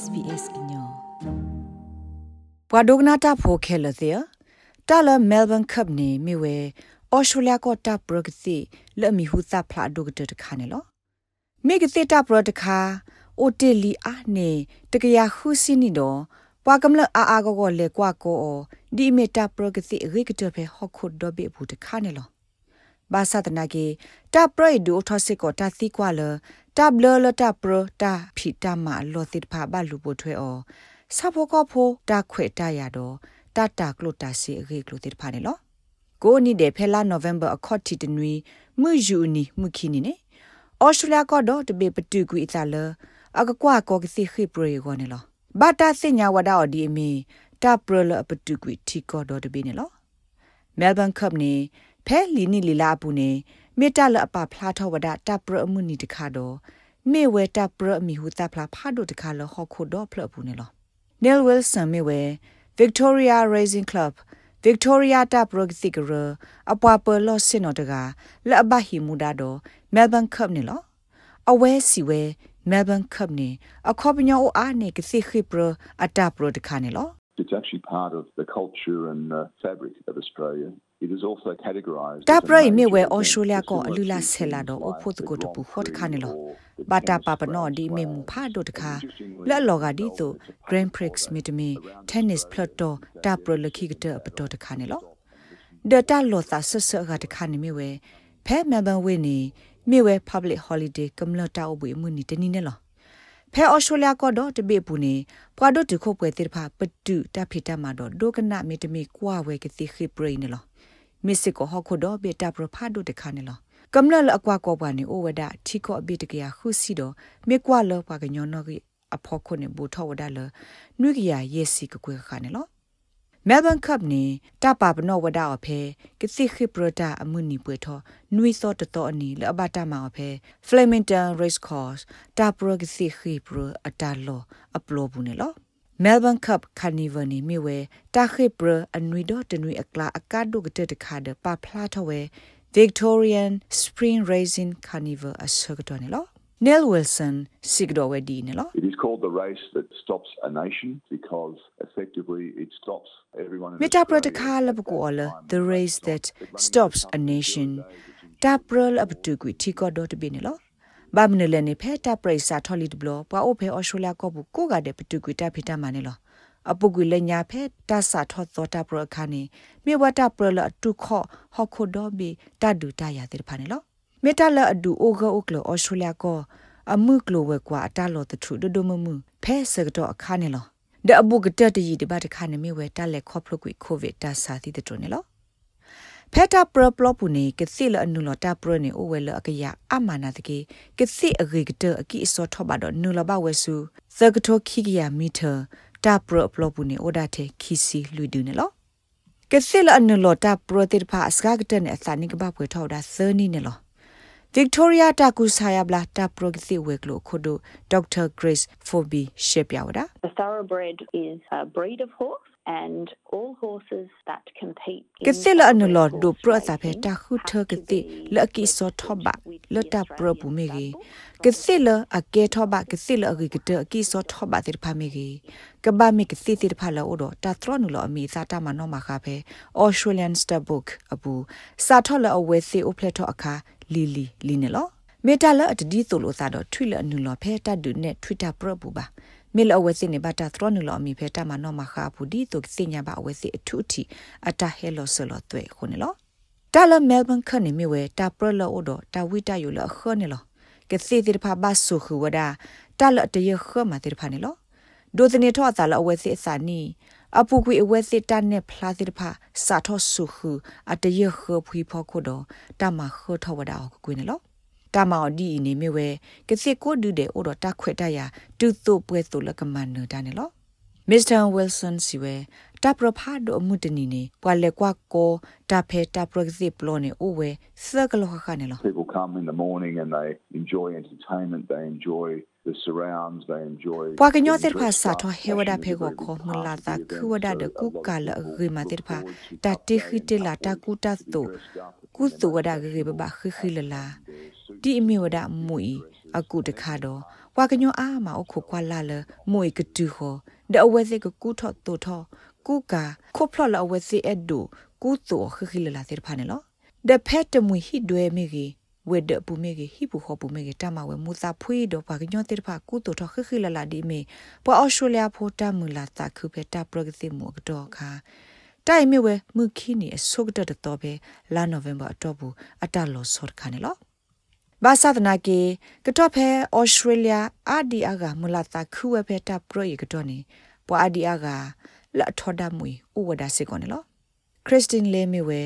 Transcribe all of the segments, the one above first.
SBS ညောပဝဒုကနာတာဖိုခဲလသေတာလမဲလ်ဘန်ကပ်နေမိဝဲအော်စတြေးလျကိုတာပရဂစီလမီဟူသဖလာဒုကတတခါနေလောမိကစေတာပရတခါအိုတေလီအာနေတကရခုစီနီတော့ပွာကမလအာအာကိုကိုလေကွာကိုဒီမီတာပရဂစီရိကတဖေဟခုဒဘေဘူးတခါနေလောဘာသာတနာကေတာပရိဒူထောစစ်ကိုတာသီကွာလ တာဘလလတာပရတာဖီတာမာလောသစ်ဖာဘလူပိုထွဲအောဆာဖိုကောဖိုတာခွေတာရတော့တာတာကလိုတာစီရေကလိုတစ်ဖာနေလောကိုနီတဲ့ဖဲလာနိုဗ ెంబర్ အခေါ်တီတနွီမြူယူနီမြခီနီနေအော်စတြေးလျကတော့တပေပတူကွီအတလအကကွာကောကစီခိပရေကိုနေလောဘာတာစညာဝဒါအော်ဒီမီတာပရလပတူကွီတီကောတော့တပေနေလောမဲလ်ဘန်ကပ်နေဖဲလီနီလီလာပူနေ မေတ္တလအပဖလားထောဝဒတပ်ပရအမှုနီတခါတော့မေဝဲတပ်ပရအမီဟုတပ်ဖလားဖားတို့တခါလဟောခုတော့ဖလပူနေလော Neil Wilson မေဝဲ Victoria Racing Club Victoria ta progsikra apwa per lo sino daga la ba hi mu da do Melbourne Cup ni lo awe si we Melbourne Cup ni akho pnyo o a ne ke si khipro ata pro de khane lo It's actually part of the culture and uh, fabric of Australia. It is also categorized. Ta prai me we Australia ko alula sela do o phot ko to pu phot khane lo. Bata pa pa no di me mu pha do ta la lo ga di to Grand Prix me de me tennis plot do ta pro lakhi ga ta pa do ta khane lo. De ta lo ta sa sa ga ta khane me we phe Melbourne we ni me we public holiday kam lo ta o bu mu ni te ni ne lo. ဖဲအော်စတြေးလျကတော့တပိပူနေပွာဒိုတခုပွဲတိဖာပတူတဖိတမတော့ဒိုကနမီတမီကွာဝဲကတိခိပရိနေလော မစ်စစ်ကိုဟခုတော့ဘေတာပရဖာဒိုတခါနေလောကမ္လလအကွာကောပွားနေအိုဝဒထီကောအပိတကရခုစီတော့မေကွာလောပွားကညောနောကအဖောခုနေဘူထောဝဒလနွိကရယေစီကကွေခါနေလောမဲလ်ဘန်ကပ်နေတပါပနောဝဒါအဖေကစီခိပရတာအမှုနီပွေထောနွိစောတတော်အနီလအဘတာမာအဖေဖလမင်တန်ရေ့စ်ကော့စ်တာပရကစီခိပရအတာလောအပလိုဘူးနေလော Melbourne Cup Carnival ni mi we ta khipra anui do tenui akla akadu gete de khade pa phla thawe Victorian Spring Racing Carnival asagdo ne lo. Neil Wilson sigdo we di ne lo. It is called the race that stops a nation because effectively it stops everyone in Meta protocol bu ko ala the race that stops a nation. ta prol ab tu ku ti ko do de bi ne lo ဘာမနလနေဖဲတာပရိစာထော်လီဒဘလပွာအိုဖဲအော်စတြေးလျကောဘူးကိုကတဲ့ပတူကွီတာဖီတာမနေလောအပုကွေလညာဖဲတာစာထောသောတာပရခါနေမြေဝတာပရလအတုခော့ဟော်ခိုဒိုဘီတဒူတရတဲ့ဖာနေလောမေတလအဒူအိုဂိုအိုကလောအော်စတြေးလျကောအမှုကလိုဝဲကွာအတလောတထုဒဒမမှုဖဲစကတော့အခါနေလောဒအပုကတတရီဒီဘတ်ခါနေမြေဝဲတလက်ခော့ဖလကွီကိုဗစ်တာစာတိတဲ့တုံနေလော ဖက်တာပရပလပူနေကစီလအနုလတာပရနေအိုဝဲလအကရအမနာတကေကစီအဂေကတအကိစောထဘတော့နုလဘဝဲစုသကတိုခိကရမီတာတာပရပလပူနေအိုဒါတေခီစီလူဒူနေလောကစီလအနုလတာပရတိဖာအစကကတနေအစနိကဘဖွေထောက်တာသနီနေလော Victoria Takusaya bla ta progisi weklo khodo Dr Grace Fobi shepyawada The thoroughbred is a breed of horse and all horses that compete ke sela anu lo do pro sa phe ta khu tho ke ti la ki so tho ba la ta pro bu me ge ke sela a ke tho ba ke sela a ge ke te ki so tho ba te pha me ge ka ba me ke si ti pha la o do ta tro nu lo mi sa ta ma no ma kha phe Australian Star Book abu sa tho la a we si o phle tho akha li li li ne lo မေတလာအတဒီဆိုလို့သာတော့ထွိလအနုလောဖဲတတ်ဒုနဲ့ထွိတာပရပူပါ မေလအဝဲစနေဘတာသရနုလောအမီဖဲတမနောမခါပူဒီတုစညာဘအဝဲစအထုတီအတဟဲလောဆလောတွေ့ခုန်လောတာလမဲလ်ဘန်ခနေမီဝဲတာပရလောအိုဒတာဝိတယလခနေလောကစီတိဖာဘဆုခဝဒတာလတရခမတိဖာနေလောဒိုစနေထောတာလအဝဲစအစာနီအပူကွေအဝဲစစ်တန်နဲ့ဖလားစစ်ဖာစာထောဆုခအတရခဖွေဖို့ခုတော့တမခထောဝဒါကိုကွေးနေလော တာမော်ဒီနေမြဝဲကစစ်ကိုဒူတဲ့အိုတော့တခွက်တရတူတုပွဲတုလကမန်နတာနေလောမစ္စတာဝီလ်ဆန်စီဝဲတာပရဖာဒိုအမှုတနီနေကွာလေကွာကိုတာဖဲတာပရဂစီပလိုနေအိုဝဲစကလောခခနေလော People come in the morning and they enjoy entertainment, they enjoy the surrounds, they enjoy ပွာကညောစစ်ဖာစာထောဟေဝဒဖေကိုခေါ်မလာတာခဝဒဒကုကလအဂိမတိဖာတတိခိတလာတကူတတ်တုကုသဝဒဂေဘဘခိခိလလာ ဒီအမီဝဒမူအီအကုတခါတော့ဝပွာကညောအားမှာအခုကွာလာလမွေကတူဟောဒအဝဲစေကကူထော့တူထော့ကူကာခိုဖလလအဝဲစေအဒူကူတိုခခိလလာတေဖာနေလောဒဖက်တမွေဟိဒွဲမေကြီးဝေဒပူမေကြီးဟိပူဟောပူမေကြီးတမဝဲမူသာဖွေးတော့ပါကညောတေဖာကူတိုထော့ခခိလလာဒီမေပွာအော်စတြေးလျဖိုတာမူလာတာခုဖက်တာပရဂတိမူကတော့ခါတိုင်မြဝဲမုခိနီအဆုကတတော်ပဲလာနိုဝင်ဘာအတော့ဘူးအတလောဆော့ခါနေလော ဘာသာဒနာကေကတော့ဖဲဩစတြေးလျအာဒီအာကမလာတာခုဝဲဖဲတာပရိုရကတော့နေပွာအာဒီအာကလာထော်ဒါမွေဥဝဒါစေကောနေလော Christine Lemiwe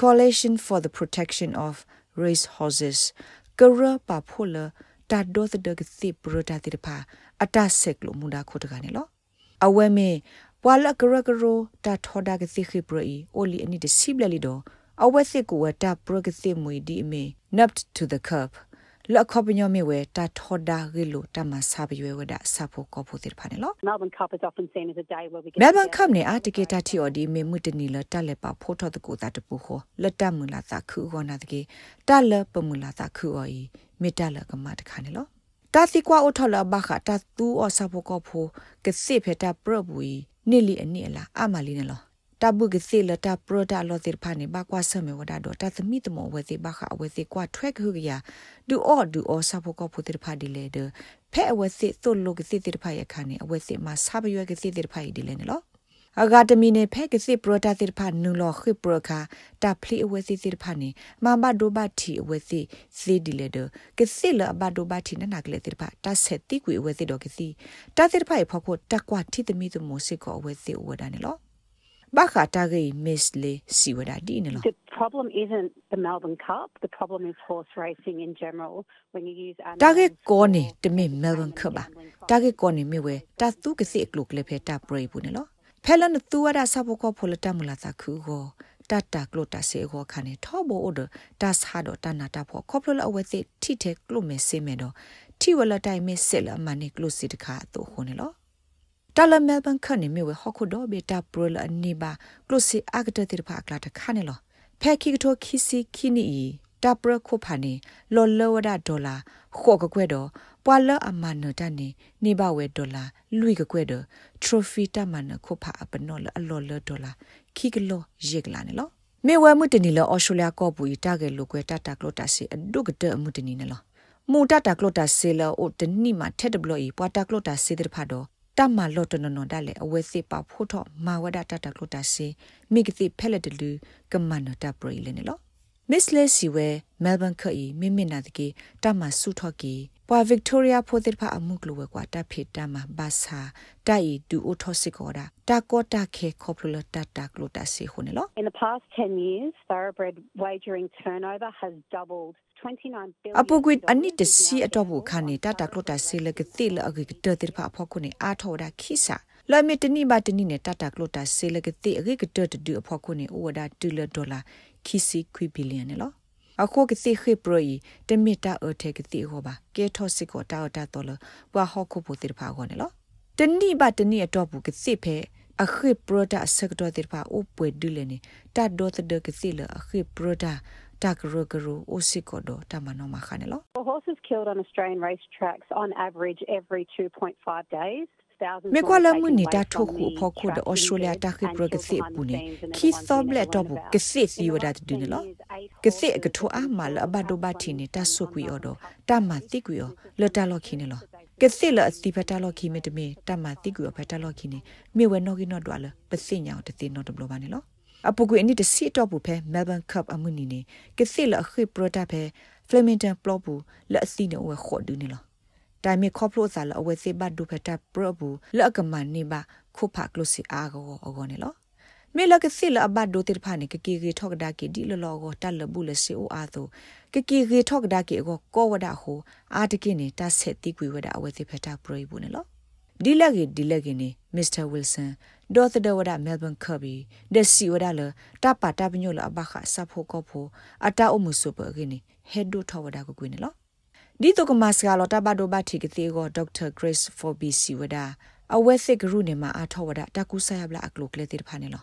Coalition for the Protection of Race Horses ကရပါဖိုလတာဒိုသဒကစီပရတာတိဖာအတဆက်လို့မူဒါခိုတကနေလောအဝဲမေပွာလကရကရိုတာထော်ဒါကစီခိပရီအိုလီအနိတစီဘလလီတော့အဝဲစစ်ကိုဝတာပရကစီမွေဒီအမေ napped to the curb လက်ခပညမေဝဲတာထော်ဒါဂီလိုတမဆာပရွေဝဒဆာဖို့ကောဖို့တိဖာနေလော Melbourne Cup is often seen as a day where we get Melbourne Cup နဲ့အာတကေတာတီအော်ဒီမေမှုတနီလတက်လက်ပါဖိုးထော်တကူတာတပူခောလက်တမူလာတာခုခောနာတကေတက်လက်ပမူလာတာခုအော်ဤမေတလကမတခါနေလောတာစီကွာအိုထော်လဘခတာတူအော်ဆာဖို့ကောဖို့ကစစ်ဖက်တာပရဘူဤနိလီအနိအလာအမလီနေလော တဘုကစီလတာပရတာလောတိဖာနေဘကွာဆမေဝဒါတော့တသမီတမောဝဲစီဘခအဝဲစီကွာထွဲခရရဒူအော်ဒူအော်ဆာဖို့ကောဖို့တိဖာဒီလေဒဖဲအဝဲစီသုလုကစီတိဖာရခါနေအဝဲစီမှာဆာဘရွဲကစီတိဖာဒီလေနော်အဂါတမီနေဖဲကစီပရတာတိဖာနူလောခိပရခာတာဖလီအဝဲစီတိဖာနေမမဒိုဘတီအဝဲစီစီဒီလေဒကစီလဘဒိုဘတီနနာကလေတိဖာတာဆက်တိကွေအဝဲစီတော့ကစီတာတိဖာဖောက်ဖို့တကွာတိသမီတမိုစစ်ကောအဝဲစီဝဒါနေလော ဘာခတာဂေမစ်လေစီဝဒါဒီနေလော The problem isn't the Melbourne Cup. The problem is horse racing in general. When you use တာဂေ animals ကောနေ for တမင်မဲလ်ဘန်ခပါတာဂေကောနေမြဝဲတာသူကစီအကလုကလေဖဲတာပရိဘူးနေလောဖဲလန်သူဝဒါဆပ်ကောဖိုလတမလာတာခုကိုတတ်တာကလုတာစေကိုခါနေထောဘောအိုဒ တာဆာဒတာနာတာဖောခေါပလလအဝဲစီထိတဲ့ကလုမဲစေမဲတော့ထိဝလတိုင်မဲဆက်လမနိကလုစီတခါတော့ခုနေလောတလမဲဘန်ခနေမြဝဲဟခုဒိုဘေတာပရလအနိဘာကလုစီအကတတိဖာကလာတခါနေလောဖဲခိကထိုခိစီခိနီတာပရခုဖာနေလောလောဝဒဒေါ်လာခောကကွဲ့တော့ပွာလအမနတနေနေဘဝဲဒေါ်လာလွိကကွဲ့တော့ trophy တမနခုဖာအပနောလအလောလဒေါ်လာခိကလောယေကလာနေလောမေဝဲမှုတနီလောအော်စတြေးလျကောပူတာဂဲလိုကွဲတတာကလောတာစီအဒုကတမှုတနီနေလောမူတတာကလောတာစီလောအိုတနီမှာထက်တဘလို့ဤပွာတာကလောတာစီတဲ့ဖာတော့ တမလော့တနနဒါလေအဝဲစစ်ပါဖို့တော့မာဝဒတတာကလောတာစီမိကတိဖဲလက်တလူကမနတာပရိလေနေလော Miss Leslie we Melbourne ခီမိမိနာတကေတမဆုထော့ကီပွာ Victoria ဖိုတိဖာအမှုကလိုဝဲကွာတဖေတမဘာသာတိုင်ဒူအိုထောစစ်ကောတာတာကောတာခေခေါပလတတာကလိုတာစီခုန်လော In the past 10 years, thoroughbred wagering turnover has doubled. 29 billion အပုကွေအနိတစီအတော့ဘူးခါနေတာတာကလိုတာစီလကတိလအဂိတတိဖာဖောခုနေအာထောဒါခိစာလာမီတနိဘာတနိနေတာတာကလိုတာစီလကတိအဂိကတတဒူအဖောခုနေဩဝဒါတူလဒေါ်လာ ခိစီခွီဘီလီယံနော်အခုကစီခိပရီတမီတာအထက်ကတိဟောပါကဲထောစစ်ကိုတာတာတော်လဘွာဟောခုဖို့တိဖာခေါ်နော်တနိဘာတနိအတော့ဘူးကစီဖဲအခုပရတာဆက်တော်တိဖာဥပွေဒူလနေတတ်တော်တဲ့ကစီလအခုပရတာတာကရကရအိုစစ်ကိုတော့တမနောမခါနေလော Well, horses killed on Australian racetracks on average every 2.5 days. မေကွာလမှုနေတာထုတ်ခုဖို့ခုဒဩစတြေးလျတာခိပရကစီပူနေခီသောဘလက်တော့ဘူးကစီစီဝဒတ်ဒင်းလောကစီကထိုအာမလအဘဒိုဘတီနေတာဆုကွီအော်တော့တမတိကွီအောလတလောခီနေလောကစီလအစီဖတာလောခီမေတမေတမတိကွီအောဖတာလောခီနေမေဝဲနော်ကီနော်ဒွာလပစိညာတတိနော်ဒဘလဘာနေလောအပုကွေအနိတစီတော့ဘူးဖဲ Melbourne Cup အမှုနီနေကစီလအခိပရတာဖဲ Flemington ပလော့ဘူးလက်အစီနေဝဲခေါ်ဒူးနေလော တိုင်မီခေါပလို့စာလအဝဲစေဘတ်ဒူဖက်တာပရဘူးလက်ကမန်နေပါခုဖာကလို့စီအားကောအကောနေလောမေလကစီလအဘတ်ဒိုတိဖာနေကကီရီထောက်ဒါကီဒီလောလောကိုတက်လဘူးလစီအိုအားသူကကီရီထောက်ဒါကီကိုကောဝဒဟိုအာတကိနေတဆက်တိကွေဝဒအဝဲစေဖက်တာပရိဘူးနေလောဒီလက်ကြီးဒီလက်ကြီးနေမစ္စတာဝီလ်ဆန်ဒေါ်သဒဝဒမဲလ်ဘန်ကာဘီဒက်စီဝဒလတပါတပညိုလအဘခဆပ်ဖို့ကောဖို့အတာအမှုစုပဂိနေဟက်ဒိုထောဝဒကိုကွေနေလော ဒီတုကမစကလောတဘဒိုဘတိကတိကိုဒေါက်တာဂရေးစ်ဖော်ဘီစီဝဒအဝဲစစ်ဂရုနေမှာအထောဝဒတကူဆာယဘလာအကလုကလေတိဖာနေလော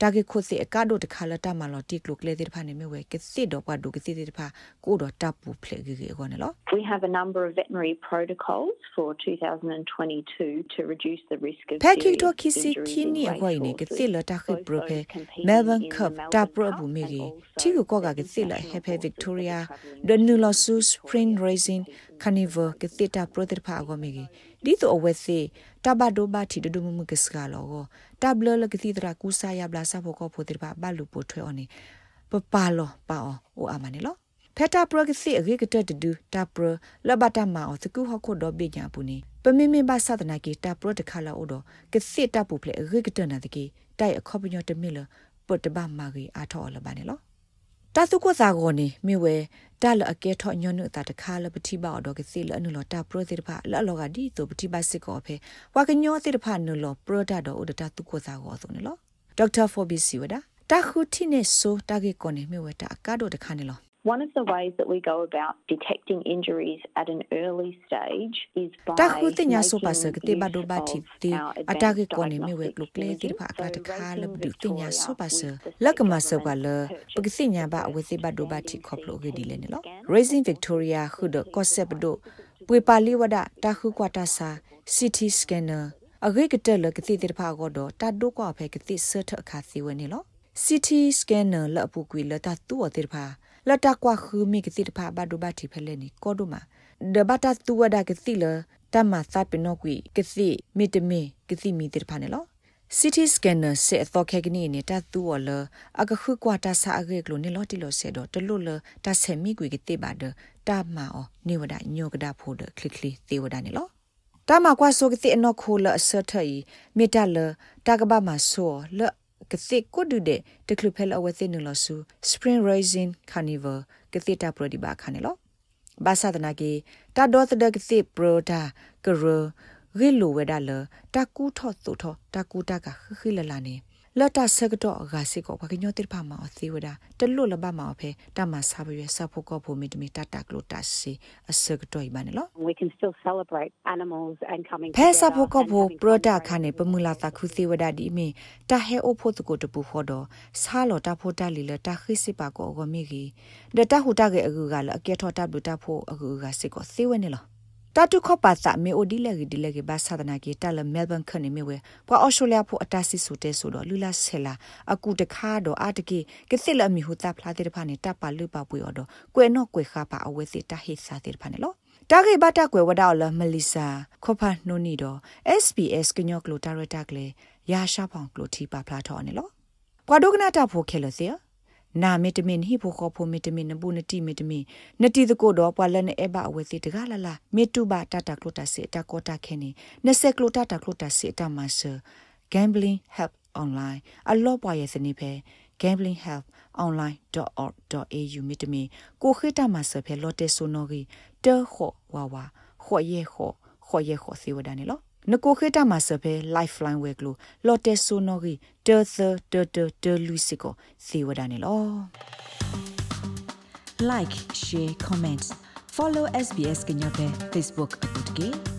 တတာဂက်ခုစီအကဒိုတခါလတာမလော်တီကလုကလေတဲ့ဖာနေမြဝဲကစစ်တော့ပါဒုကစစ်တဲ့ဖာကိုတော့တပ်ပူဖလေကြီးကောနော် We have a number of veterinary protocols for 2022 to reduce the risk of ဖက်ခိတိုခီစီခီနီအခွိနေကစစ်လတာခိပရဖေမဲလ်ဘန်ကပ်တာပရဘူးမီရီ ချီကိုကောကကစစ်လဟေဖေဗစ်တိုးရီယာဒနူလောဆူစပရင်ရေဇင်ခနီဗာကစစ်တာပရတဲ့ဖာအကောမီရီဒီတော့အဝဲစီတဘဒိုဘာတီဒဒုမမကစကလောတဘလလကတိတရာကူဆာယဘလာဆာဖို့ကောဖို့တဲ့ဘာဘလူပိုထွဲအော်နေပပါလောပါအောအိုအမနေလောဖက်တာပရကစီအဂေကတတဒူတာပရလဘတာမာအောစကူဟခုဒဘေညာပူနေပမေမေဘာသဒနာကီတာပရတခါလာအိုဒကစီတာပူဖလေအဂေကတနာတကီတိုက်အခောပညောတမီလပတ်တဘာမာဂီအာထောလဘာနေလော တာစုကိုစာကိုနေမိဝဲတာလအကဲထော့ညွနုတာတခါလပတိပါတော့ကစီလအနုလောတာပရိုစီတဖာလောလောကဒီတိုပတိပါစစ်ကောဖေဝါကညောစီတဖာနုလောပရိုတာတော့ဥဒတာသူကိုစာကိုဆိုနေလောဒေါက်တာဖောဘီစီဝဒါတာခုတိနေဆိုတာဂေကိုနေမိဝဲတာအကားတော့တခါနေလော One of the ways that we go about detecting injuries at an early stage is by တာခုတင်ညာဆိုပါစကတိဘဒိုဘာတီတီအတာကေကိုနေမြဝဲကလုကလေတိဖာကတခါလဘဒုတင်ညာဆိုပါစလက်ကမဆကလပကစိညာဘအဝစီဘဒိုဘာတီခေါပလိုဂေဒီလေနော် Raising Victoria ခုဒ concept ဒိုပွေပါလီဝဒတာခုကွာတာစာ CT scanner အဂိကတက်လကတိတိဖာကောတော့တာဒိုကွာဖဲကတိဆတ်ထအခါစီဝနေလော CT scanner လအပူကွေလတာတူအတိဖာ လတာကွာခူမီကတိတဖာဘဒုဘတိဖလဲနီကောဒုမာဒဘတာတူဝဒါကတိလတမသပနောကွီကတိမီတမီကတိမီတိဖာနေလော CT scanner se tho khe gni ne ta tu wala aga khu kwa ta sa age klo ne lo ti lo se do to lo lo ta se mi gwi ge te ba de ta ma o ne wada nyo ga da pho de click click te wada ne lo ta ma kwa so ge te no kho la sa thai mi ta le ta ga ba ma so le ကတိကို ဒုတဲ့တကလူဖဲလအဝသိနလဆူ Spring Rising Carnival ကတိတာပရဒီဘာခါနေလောဘာသာတနာကေတာဒေါ်သဒကတိပရတာကရရီလိုဝဲဒါလတာကူထော့သုထော့တာကူတာကခခိလလာနေ လတ်တာဆကတော့အဂါစစ်ကိုဘာကညောတိဖာမအသေးဝဒတလွတ်လဘမအဖေတမဆာဘရွဆဖို့ကောဖို့မီတမီတတကလိုတစီအစကတော့ိဘနေလော we can still celebrate animals and coming ဖဲဆဖို့ကောဖို့ပရဒခါနေပမူလာတခုသေးဝဒဒီမီတဟဲအိုဖို့တကိုတပူဖို့တော့ဆာလောတဖို့တလီလတခိစစ်ပါကောဂမီကြီးဒတဟုတကေအကူကလအကဲထောတဘလူတဖို့အကူကစစ်ကိုသေးဝနေလော တတုခပါစာမေအိုဒီလေဒီလေကဘာသာဒနာကေတလမဲလ်ဘန်ခနေမေဝဲပွာအော်စတြေးလျဖို့အတဆီဆိုတဲဆိုတော့လူလာဆဲလာအကူတခါတော့အတကေကစစ်လအမီဟူတာဖလာတဲ့ဖာနေတပါလူပါပွေော်တော့ကွယ်တော့ကွယ်ခါပါအဝဲစစ်တဟိစာတဲ့ဖာနေလို့တာဂေဘတာကွယ်ဝဒါလမလီစာခေါဖာနိုနီတော့ SBS ကညောကလိုတာရတာကလေရာရှာဖောင်ကလိုတီပါဖလာထော်နေလို့ကွာဒိုကနာတာဖို့ခဲလို့စီ နာမီတမင်ဟိဖိုခေါဖိုမီတမင်နဘူးနတိမီတမင်နတိတကိုတော့ပွာလနဲ့အဘအဝဲစီတကလာလာမီတူဘာတတကလိုတာစီတကောတာခဲနေနစက်ကလိုတာတကလိုတာစီတမဆာ gambling help online အလောပွားရဲ့စနေဖဲ gamblinghelponline.org.au မြစ်တမီကိုခိတမဆဖဲလော်တဲဆိုနော်ဂီတဲခောဝါဝါခော့ရဲခော့ခော့ရဲခော့စီဝဒနေလော နကိုခေတမဆဖဲ lifeline ဝဲကလိုလော်တဲဆိုနော်ဂီတဲသတဲတဲတဲလူစီကိုစီဝဒနေလော like share comment follow SBS ကညော့ပဲ Facebook အပုတ်ကေ